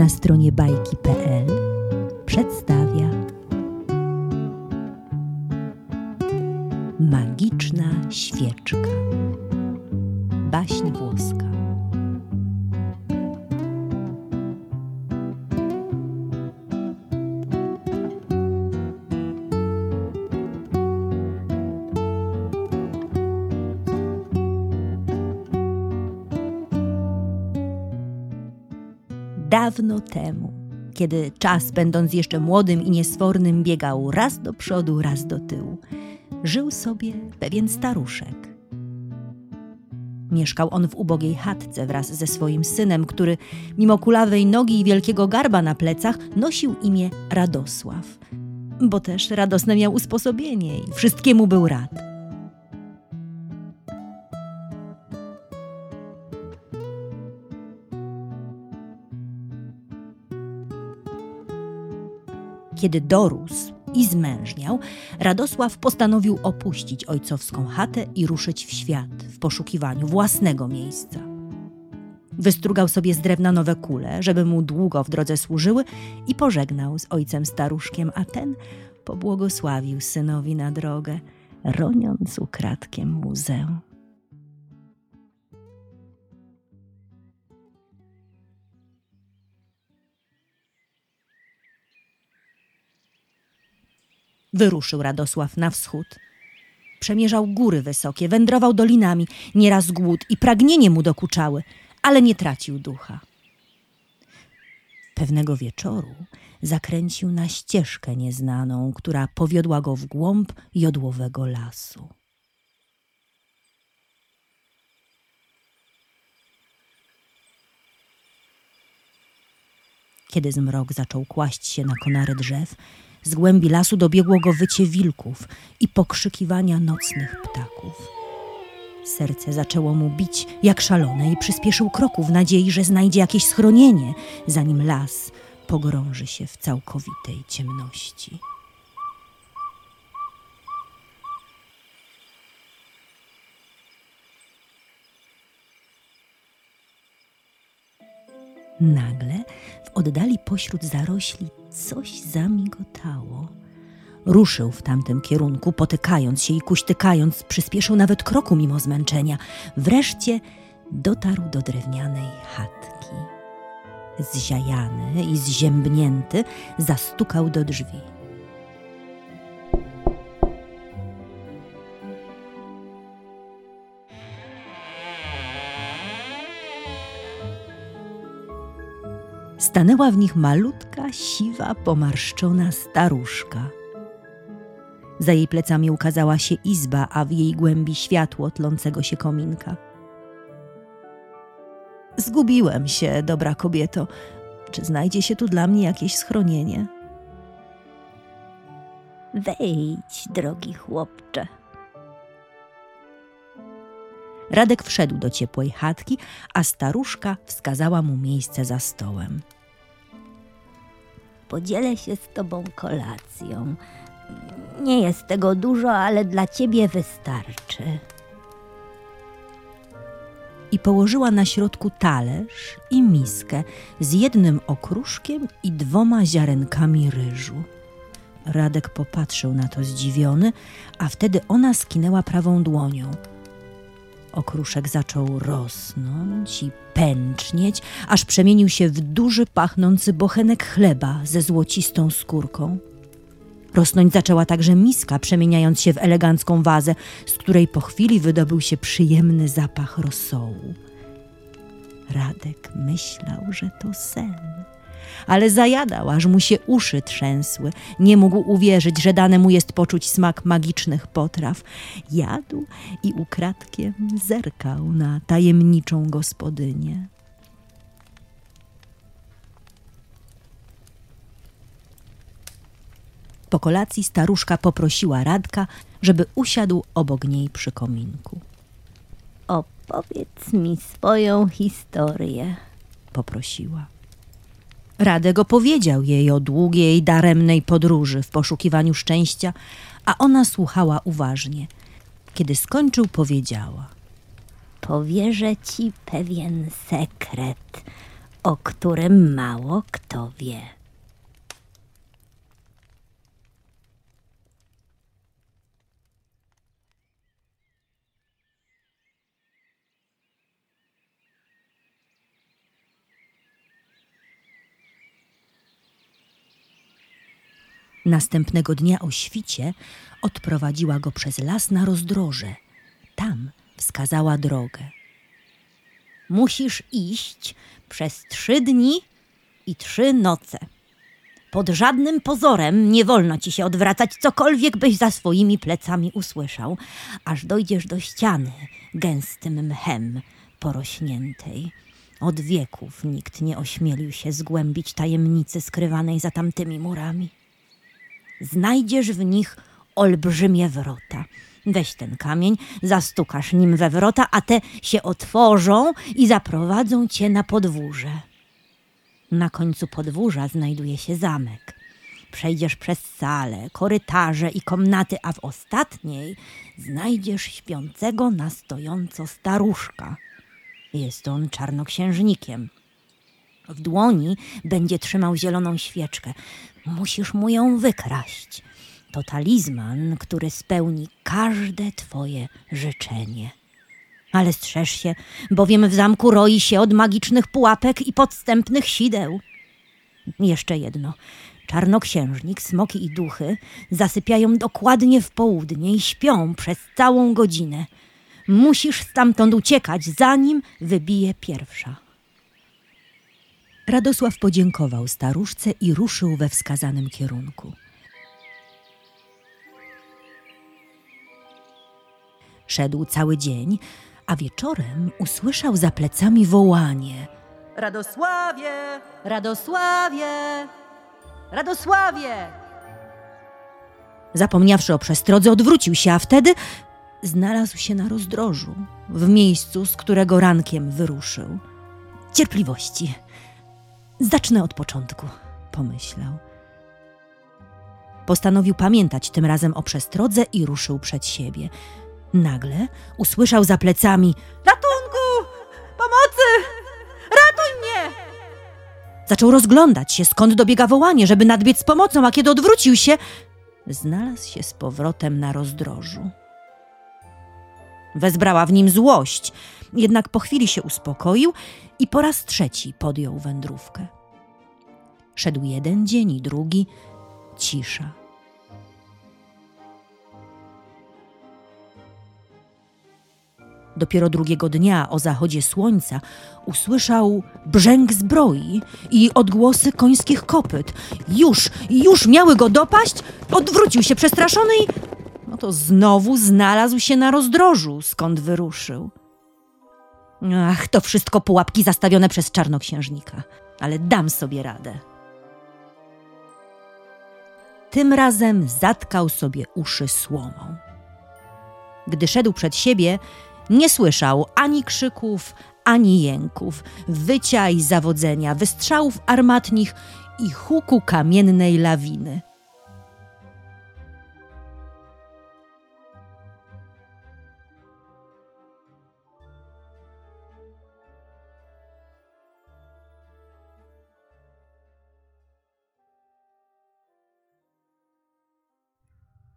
na stronie bajki.pl przedstawia Magiczna świeczka. Baśń włoska Dawno temu, kiedy czas, będąc jeszcze młodym i niesfornym, biegał raz do przodu, raz do tyłu, żył sobie pewien staruszek. Mieszkał on w ubogiej chatce wraz ze swoim synem, który, mimo kulawej nogi i wielkiego garba na plecach, nosił imię Radosław, bo też radosne miał usposobienie i wszystkiemu był rad. Kiedy dorósł i zmężniał, Radosław postanowił opuścić ojcowską chatę i ruszyć w świat w poszukiwaniu własnego miejsca. Wystrugał sobie z drewna nowe kule, żeby mu długo w drodze służyły i pożegnał z ojcem staruszkiem, a ten pobłogosławił synowi na drogę, roniąc ukradkiem łzę. Wyruszył Radosław na wschód. Przemierzał góry wysokie, wędrował dolinami, nieraz głód i pragnienie mu dokuczały, ale nie tracił ducha. Pewnego wieczoru zakręcił na ścieżkę nieznaną, która powiodła go w głąb jodłowego lasu. Kiedy zmrok zaczął kłaść się na konary drzew, z głębi lasu dobiegło go wycie wilków i pokrzykiwania nocnych ptaków. Serce zaczęło mu bić jak szalone i przyspieszył kroku w nadziei, że znajdzie jakieś schronienie, zanim las pogrąży się w całkowitej ciemności. Nagle oddali pośród zarośli coś zamigotało. Ruszył w tamtym kierunku, potykając się i kuśtykając, przyspieszył nawet kroku mimo zmęczenia. Wreszcie dotarł do drewnianej chatki. Zziajany i zziębnięty zastukał do drzwi. Stanęła w nich malutka, siwa, pomarszczona staruszka. Za jej plecami ukazała się izba, a w jej głębi światło tlącego się kominka. Zgubiłem się, dobra kobieto. Czy znajdzie się tu dla mnie jakieś schronienie? Wejdź, drogi chłopcze. Radek wszedł do ciepłej chatki, a staruszka wskazała mu miejsce za stołem. Podzielę się z tobą kolacją. Nie jest tego dużo, ale dla ciebie wystarczy. I położyła na środku talerz i miskę z jednym okruszkiem i dwoma ziarenkami ryżu. Radek popatrzył na to zdziwiony, a wtedy ona skinęła prawą dłonią – Okruszek zaczął rosnąć i pęcznieć, aż przemienił się w duży, pachnący bochenek chleba ze złocistą skórką. Rosnąć zaczęła także miska, przemieniając się w elegancką wazę, z której po chwili wydobył się przyjemny zapach rosołu. Radek myślał, że to sen ale zajadał, aż mu się uszy trzęsły. Nie mógł uwierzyć, że dane mu jest poczuć smak magicznych potraw. Jadł i ukradkiem zerkał na tajemniczą gospodynię. Po kolacji staruszka poprosiła Radka, żeby usiadł obok niej przy kominku. Opowiedz mi swoją historię, poprosiła. Radek opowiedział jej o długiej, daremnej podróży w poszukiwaniu szczęścia, a ona słuchała uważnie. Kiedy skończył, powiedziała: Powierzę ci pewien sekret. o którym mało kto wie. Następnego dnia o świcie odprowadziła go przez las na rozdroże. Tam wskazała drogę. Musisz iść przez trzy dni i trzy noce. Pod żadnym pozorem nie wolno ci się odwracać, cokolwiek byś za swoimi plecami usłyszał, aż dojdziesz do ściany gęstym mchem porośniętej. Od wieków nikt nie ośmielił się zgłębić tajemnicy skrywanej za tamtymi murami. Znajdziesz w nich olbrzymie wrota. Weź ten kamień, zastukasz nim we wrota, a te się otworzą i zaprowadzą cię na podwórze. Na końcu podwórza znajduje się zamek. Przejdziesz przez sale, korytarze i komnaty, a w ostatniej znajdziesz śpiącego na stojąco staruszka. Jest on czarnoksiężnikiem. W dłoni będzie trzymał zieloną świeczkę. Musisz mu ją wykraść. To talizman, który spełni każde twoje życzenie. Ale strzeż się, bowiem w zamku roi się od magicznych pułapek i podstępnych sideł. Jeszcze jedno. Czarnoksiężnik, smoki i duchy zasypiają dokładnie w południe i śpią przez całą godzinę. Musisz stamtąd uciekać, zanim wybije pierwsza. Radosław podziękował staruszce i ruszył we wskazanym kierunku. Szedł cały dzień, a wieczorem usłyszał za plecami wołanie. Radosławie! Radosławie! Radosławie! Zapomniawszy o przestrodze, odwrócił się, a wtedy znalazł się na rozdrożu, w miejscu, z którego rankiem wyruszył. Cierpliwości. Zacznę od początku, pomyślał. Postanowił pamiętać tym razem o przestrodze i ruszył przed siebie. Nagle usłyszał za plecami: Ratunku! Pomocy! Ratuj mnie! Zaczął rozglądać się, skąd dobiega wołanie, żeby nadbiec z pomocą, a kiedy odwrócił się, znalazł się z powrotem na rozdrożu. Wezbrała w nim złość, jednak po chwili się uspokoił i po raz trzeci podjął wędrówkę. Szedł jeden dzień i drugi, cisza. Dopiero drugiego dnia o zachodzie słońca usłyszał brzęk zbroi i odgłosy końskich kopyt. Już, już miały go dopaść, odwrócił się przestraszony i no to znowu znalazł się na rozdrożu, skąd wyruszył. Ach, to wszystko pułapki zastawione przez czarnoksiężnika, ale dam sobie radę. Tym razem zatkał sobie uszy słomą. Gdy szedł przed siebie, nie słyszał ani krzyków, ani jęków, wycia i zawodzenia, wystrzałów armatnich i huku kamiennej lawiny.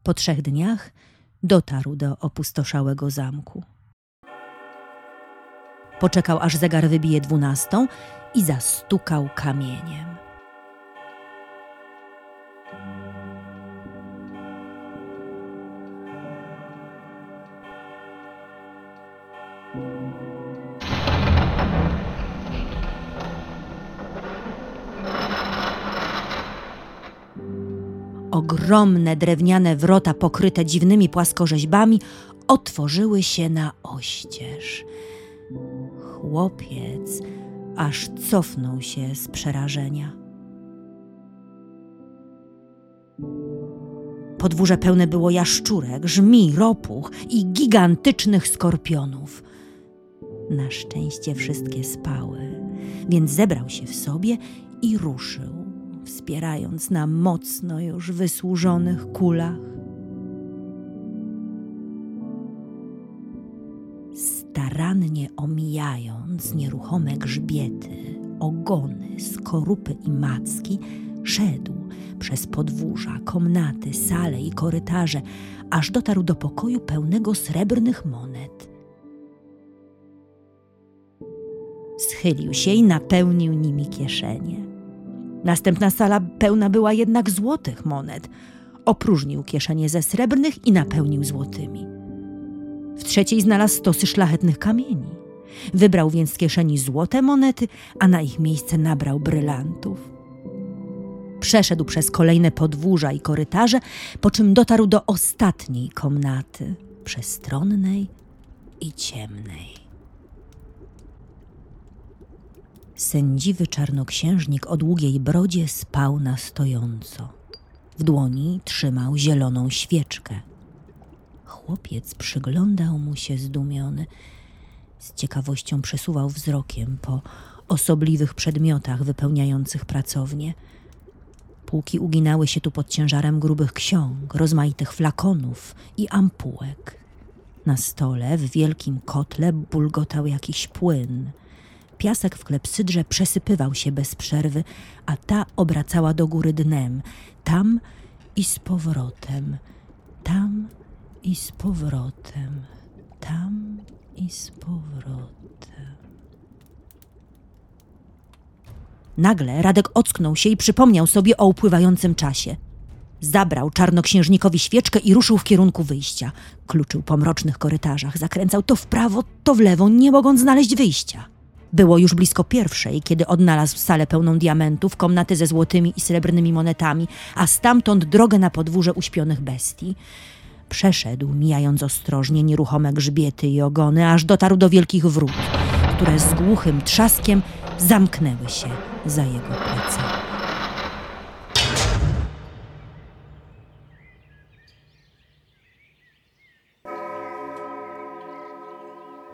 Po trzech dniach dotarł do opustoszałego zamku. Poczekał, aż zegar wybije dwunastą i zastukał kamieniem. Ogromne drewniane wrota pokryte dziwnymi płaskorzeźbami otworzyły się na oścież. Chłopiec aż cofnął się z przerażenia. Podwórze pełne było jaszczurek, żmi, ropuch i gigantycznych skorpionów. Na szczęście wszystkie spały, więc zebrał się w sobie i ruszył, wspierając na mocno już wysłużonych kulach. starannie omijając nieruchome grzbiety, ogony, skorupy i macki, szedł przez podwórza, komnaty, sale i korytarze, aż dotarł do pokoju pełnego srebrnych monet. Schylił się i napełnił nimi kieszenie. Następna sala pełna była jednak złotych monet. Opróżnił kieszenie ze srebrnych i napełnił złotymi. W trzeciej znalazł stosy szlachetnych kamieni. Wybrał więc z kieszeni złote monety, a na ich miejsce nabrał brylantów. Przeszedł przez kolejne podwórza i korytarze, po czym dotarł do ostatniej komnaty, przestronnej i ciemnej. Sędziwy czarnoksiężnik o długiej brodzie spał na stojąco. W dłoni trzymał zieloną świeczkę. Chłopiec przyglądał mu się zdumiony. Z ciekawością przesuwał wzrokiem po osobliwych przedmiotach wypełniających pracownię. Półki uginały się tu pod ciężarem grubych ksiąg, rozmaitych flakonów i ampułek. Na stole w wielkim kotle bulgotał jakiś płyn. Piasek w klepsydrze przesypywał się bez przerwy, a ta obracała do góry dnem, tam i z powrotem, tam i z powrotem, tam i z powrotem. Nagle Radek ocknął się i przypomniał sobie o upływającym czasie. Zabrał czarnoksiężnikowi świeczkę i ruszył w kierunku wyjścia. Kluczył po mrocznych korytarzach, zakręcał to w prawo, to w lewo, nie mogąc znaleźć wyjścia. Było już blisko pierwszej, kiedy odnalazł salę pełną diamentów, komnaty ze złotymi i srebrnymi monetami, a stamtąd drogę na podwórze uśpionych bestii. Przeszedł, mijając ostrożnie nieruchome grzbiety i ogony, aż dotarł do wielkich wrót, które z głuchym trzaskiem zamknęły się za jego plecami.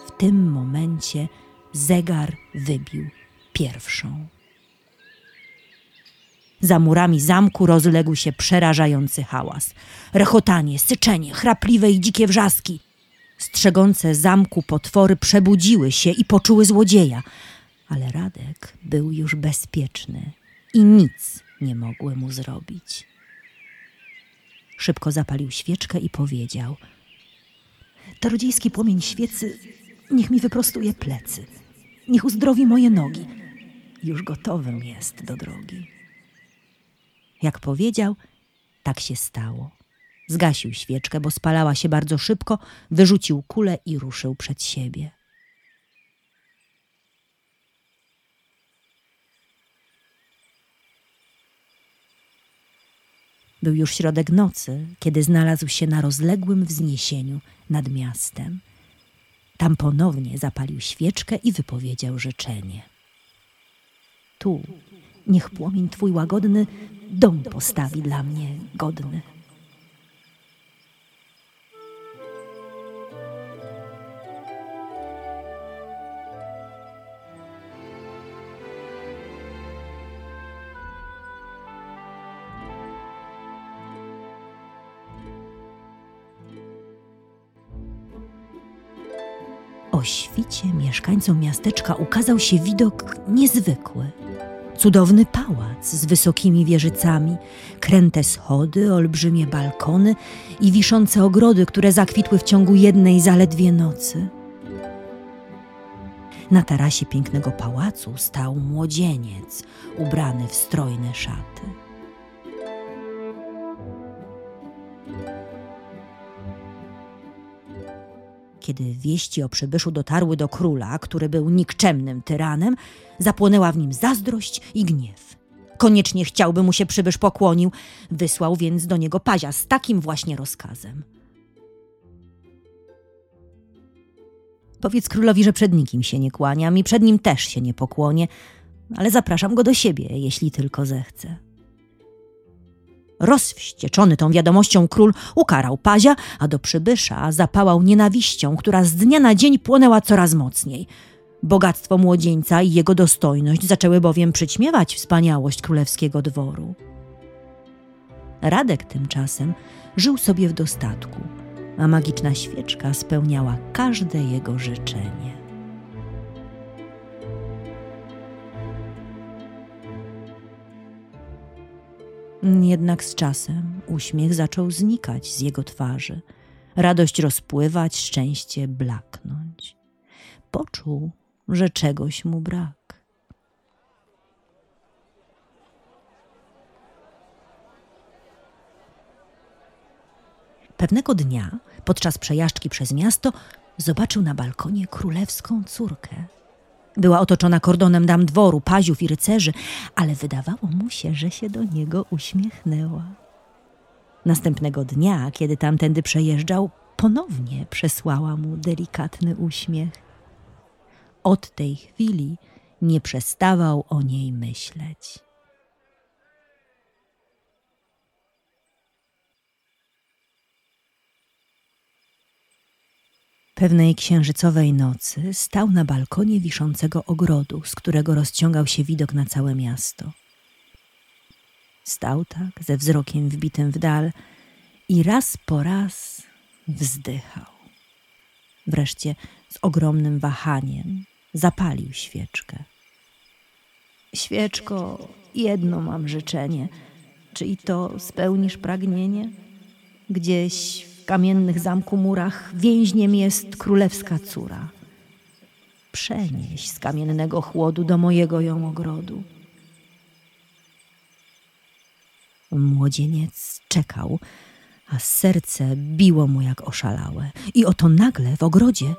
W tym momencie zegar wybił pierwszą. Za murami zamku rozległ się przerażający hałas. Rechotanie, syczenie, chrapliwe i dzikie wrzaski. Strzegące zamku potwory przebudziły się i poczuły złodzieja, ale Radek był już bezpieczny i nic nie mogły mu zrobić. Szybko zapalił świeczkę i powiedział: Czarodziejski płomień świecy niech mi wyprostuje plecy, niech uzdrowi moje nogi. Już gotowym jest do drogi. Jak powiedział, tak się stało. Zgasił świeczkę, bo spalała się bardzo szybko, wyrzucił kulę i ruszył przed siebie. Był już środek nocy, kiedy znalazł się na rozległym wzniesieniu nad miastem. Tam ponownie zapalił świeczkę i wypowiedział życzenie. Tu, niech płomień twój łagodny dom postawi dla mnie godny. O świcie mieszkańcom miasteczka ukazał się widok niezwykły. Cudowny pałac z wysokimi wieżycami, kręte schody, olbrzymie balkony i wiszące ogrody, które zakwitły w ciągu jednej zaledwie nocy. Na tarasie pięknego pałacu stał młodzieniec, ubrany w strojne szaty. Kiedy wieści o przybyszu dotarły do króla, który był nikczemnym tyranem, zapłonęła w nim zazdrość i gniew. Koniecznie chciałby mu się przybysz pokłonił, wysłał więc do niego pazia z takim właśnie rozkazem. Powiedz królowi, że przed nikim się nie kłaniam i przed nim też się nie pokłonię, ale zapraszam go do siebie, jeśli tylko zechce. Rozwścieczony tą wiadomością król ukarał pazia, a do przybysza zapałał nienawiścią, która z dnia na dzień płonęła coraz mocniej. Bogactwo młodzieńca i jego dostojność zaczęły bowiem przyćmiewać wspaniałość królewskiego dworu. Radek tymczasem żył sobie w dostatku, a magiczna świeczka spełniała każde jego życzenie. Jednak z czasem uśmiech zaczął znikać z jego twarzy, radość rozpływać, szczęście blaknąć. Poczuł, że czegoś mu brak. Pewnego dnia, podczas przejażdżki przez miasto, zobaczył na balkonie królewską córkę. Była otoczona kordonem dam dworu, paziów i rycerzy, ale wydawało mu się, że się do niego uśmiechnęła. Następnego dnia, kiedy tamtędy przejeżdżał, ponownie przesłała mu delikatny uśmiech. Od tej chwili nie przestawał o niej myśleć. Pewnej księżycowej nocy stał na balkonie wiszącego ogrodu, z którego rozciągał się widok na całe miasto. Stał tak, ze wzrokiem wbitym w dal i raz po raz wzdychał. Wreszcie z ogromnym wahaniem zapalił świeczkę. Świeczko, jedno mam życzenie. Czy i to spełnisz pragnienie? Gdzieś kamiennych zamku murach więźniem jest królewska córa. Przenieś z kamiennego chłodu do mojego ją ogrodu. Młodzieniec czekał, a serce biło mu jak oszalałe. I oto nagle w ogrodzie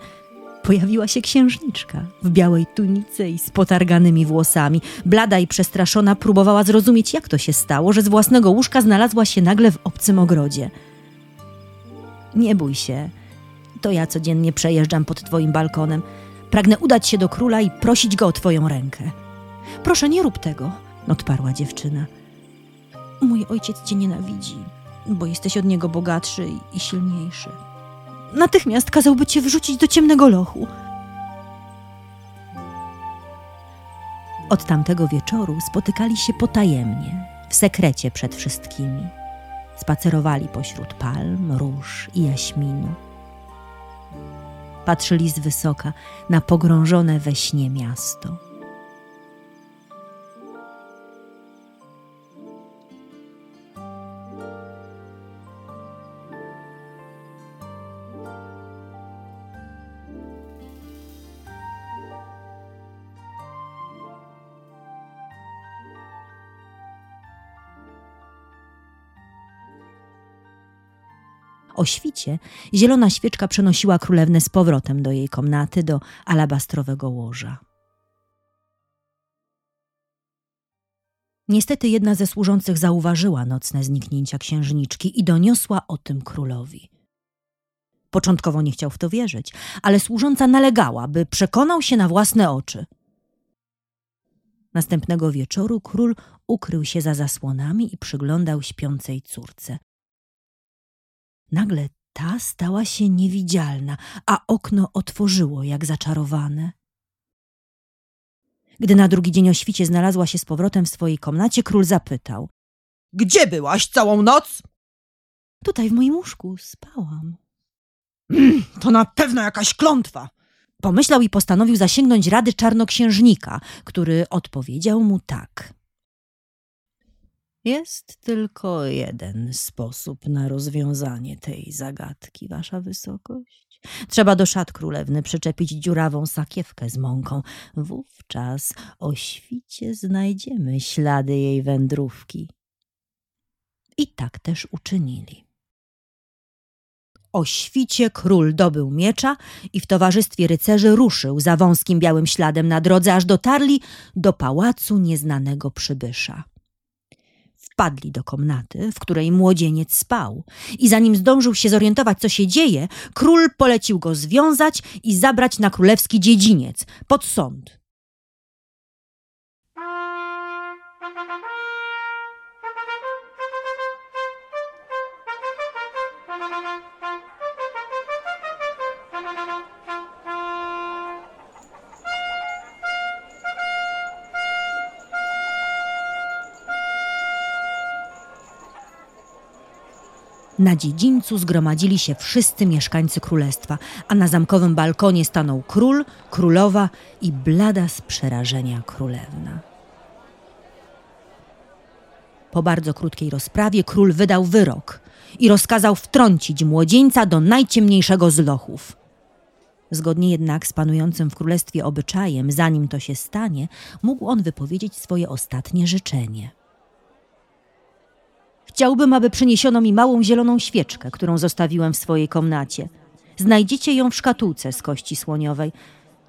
pojawiła się księżniczka w białej tunice i z potarganymi włosami. Blada i przestraszona próbowała zrozumieć, jak to się stało, że z własnego łóżka znalazła się nagle w obcym ogrodzie. Nie bój się, to ja codziennie przejeżdżam pod twoim balkonem. Pragnę udać się do króla i prosić go o twoją rękę. Proszę, nie rób tego, odparła dziewczyna. Mój ojciec cię nienawidzi, bo jesteś od niego bogatszy i silniejszy. Natychmiast kazałby cię wrzucić do ciemnego lochu. Od tamtego wieczoru spotykali się potajemnie, w sekrecie przed wszystkimi. Spacerowali pośród palm, róż i jaśminu. Patrzyli z wysoka na pogrążone we śnie miasto. O świcie zielona świeczka przenosiła królewnę z powrotem do jej komnaty, do alabastrowego łoża. Niestety jedna ze służących zauważyła nocne zniknięcia księżniczki i doniosła o tym królowi. Początkowo nie chciał w to wierzyć, ale służąca nalegała, by przekonał się na własne oczy. Następnego wieczoru król ukrył się za zasłonami i przyglądał śpiącej córce. Nagle ta stała się niewidzialna, a okno otworzyło jak zaczarowane. Gdy na drugi dzień o świcie znalazła się z powrotem w swojej komnacie, król zapytał: Gdzie byłaś całą noc? Tutaj w moim łóżku spałam. Mm, to na pewno jakaś klątwa. Pomyślał i postanowił zasięgnąć rady czarnoksiężnika, który odpowiedział mu tak. Jest tylko jeden sposób na rozwiązanie tej zagadki, wasza wysokość. Trzeba do szat królewny przyczepić dziurawą sakiewkę z mąką. Wówczas o świcie znajdziemy ślady jej wędrówki. I tak też uczynili. O świcie król dobył miecza i w towarzystwie rycerzy ruszył za wąskim białym śladem na drodze, aż dotarli do pałacu nieznanego przybysza wpadli do komnaty, w której młodzieniec spał. I zanim zdążył się zorientować, co się dzieje, król polecił go związać i zabrać na królewski dziedziniec, pod sąd. Na dziedzińcu zgromadzili się wszyscy mieszkańcy królestwa, a na zamkowym balkonie stanął król, królowa i blada z przerażenia królewna. Po bardzo krótkiej rozprawie król wydał wyrok i rozkazał wtrącić młodzieńca do najciemniejszego z lochów. Zgodnie jednak z panującym w królestwie obyczajem, zanim to się stanie, mógł on wypowiedzieć swoje ostatnie życzenie. Chciałbym, aby przyniesiono mi małą zieloną świeczkę, którą zostawiłem w swojej komnacie. Znajdziecie ją w szkatułce z kości słoniowej.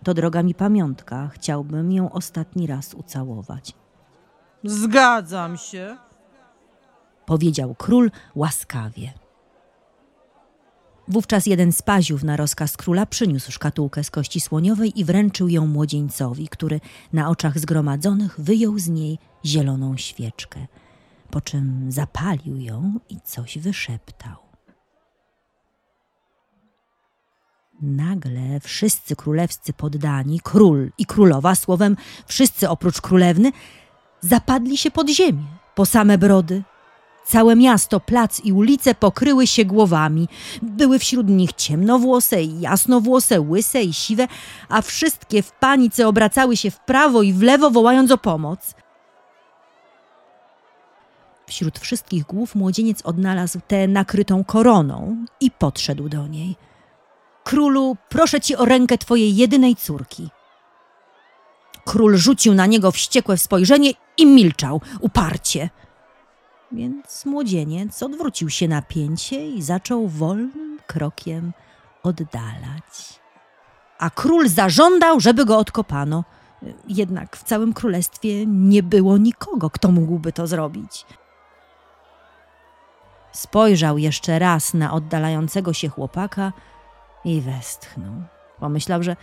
To droga mi pamiątka. Chciałbym ją ostatni raz ucałować. Zgadzam się. Powiedział król łaskawie. Wówczas jeden z paziów na rozkaz króla przyniósł szkatułkę z kości słoniowej i wręczył ją młodzieńcowi, który na oczach zgromadzonych wyjął z niej zieloną świeczkę, po czym zapalił ją i coś wyszeptał. Nagle wszyscy królewscy poddani, król i królowa, słowem wszyscy oprócz królewny, zapadli się pod ziemię, po same brody. Całe miasto, plac i ulice pokryły się głowami. Były wśród nich ciemnowłose i jasnowłose, łyse i siwe, a wszystkie w panice obracały się w prawo i w lewo, wołając o pomoc. Wśród wszystkich głów młodzieniec odnalazł tę nakrytą koroną i podszedł do niej. Królu, proszę ci o rękę twojej jedynej córki. Król rzucił na niego wściekłe spojrzenie i milczał uparcie. Więc młodzieniec odwrócił się na pięcie i zaczął wolnym krokiem oddalać. A król zażądał, żeby go odkopano. Jednak w całym królestwie nie było nikogo, kto mógłby to zrobić. Spojrzał jeszcze raz na oddalającego się chłopaka i westchnął. Pomyślał, że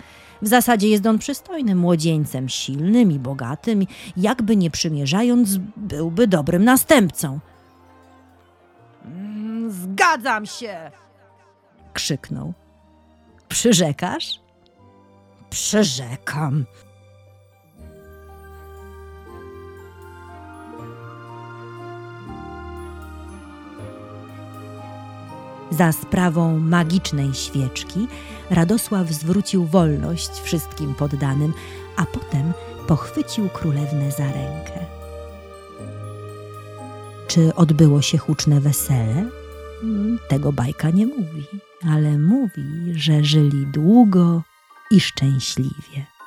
w zasadzie jest on przystojnym młodzieńcem, silnym i bogatym, jakby nie przymierzając, byłby dobrym następcą. Mm, Zgadzam się. Krzyknął. Przyrzekasz? Przyrzekam. Za sprawą magicznej świeczki Radosław zwrócił wolność wszystkim poddanym, a potem pochwycił królewnę za rękę. Czy odbyło się huczne wesele? Mm, Tego bajka nie mówi, ale mówi, że żyli długo i szczęśliwie.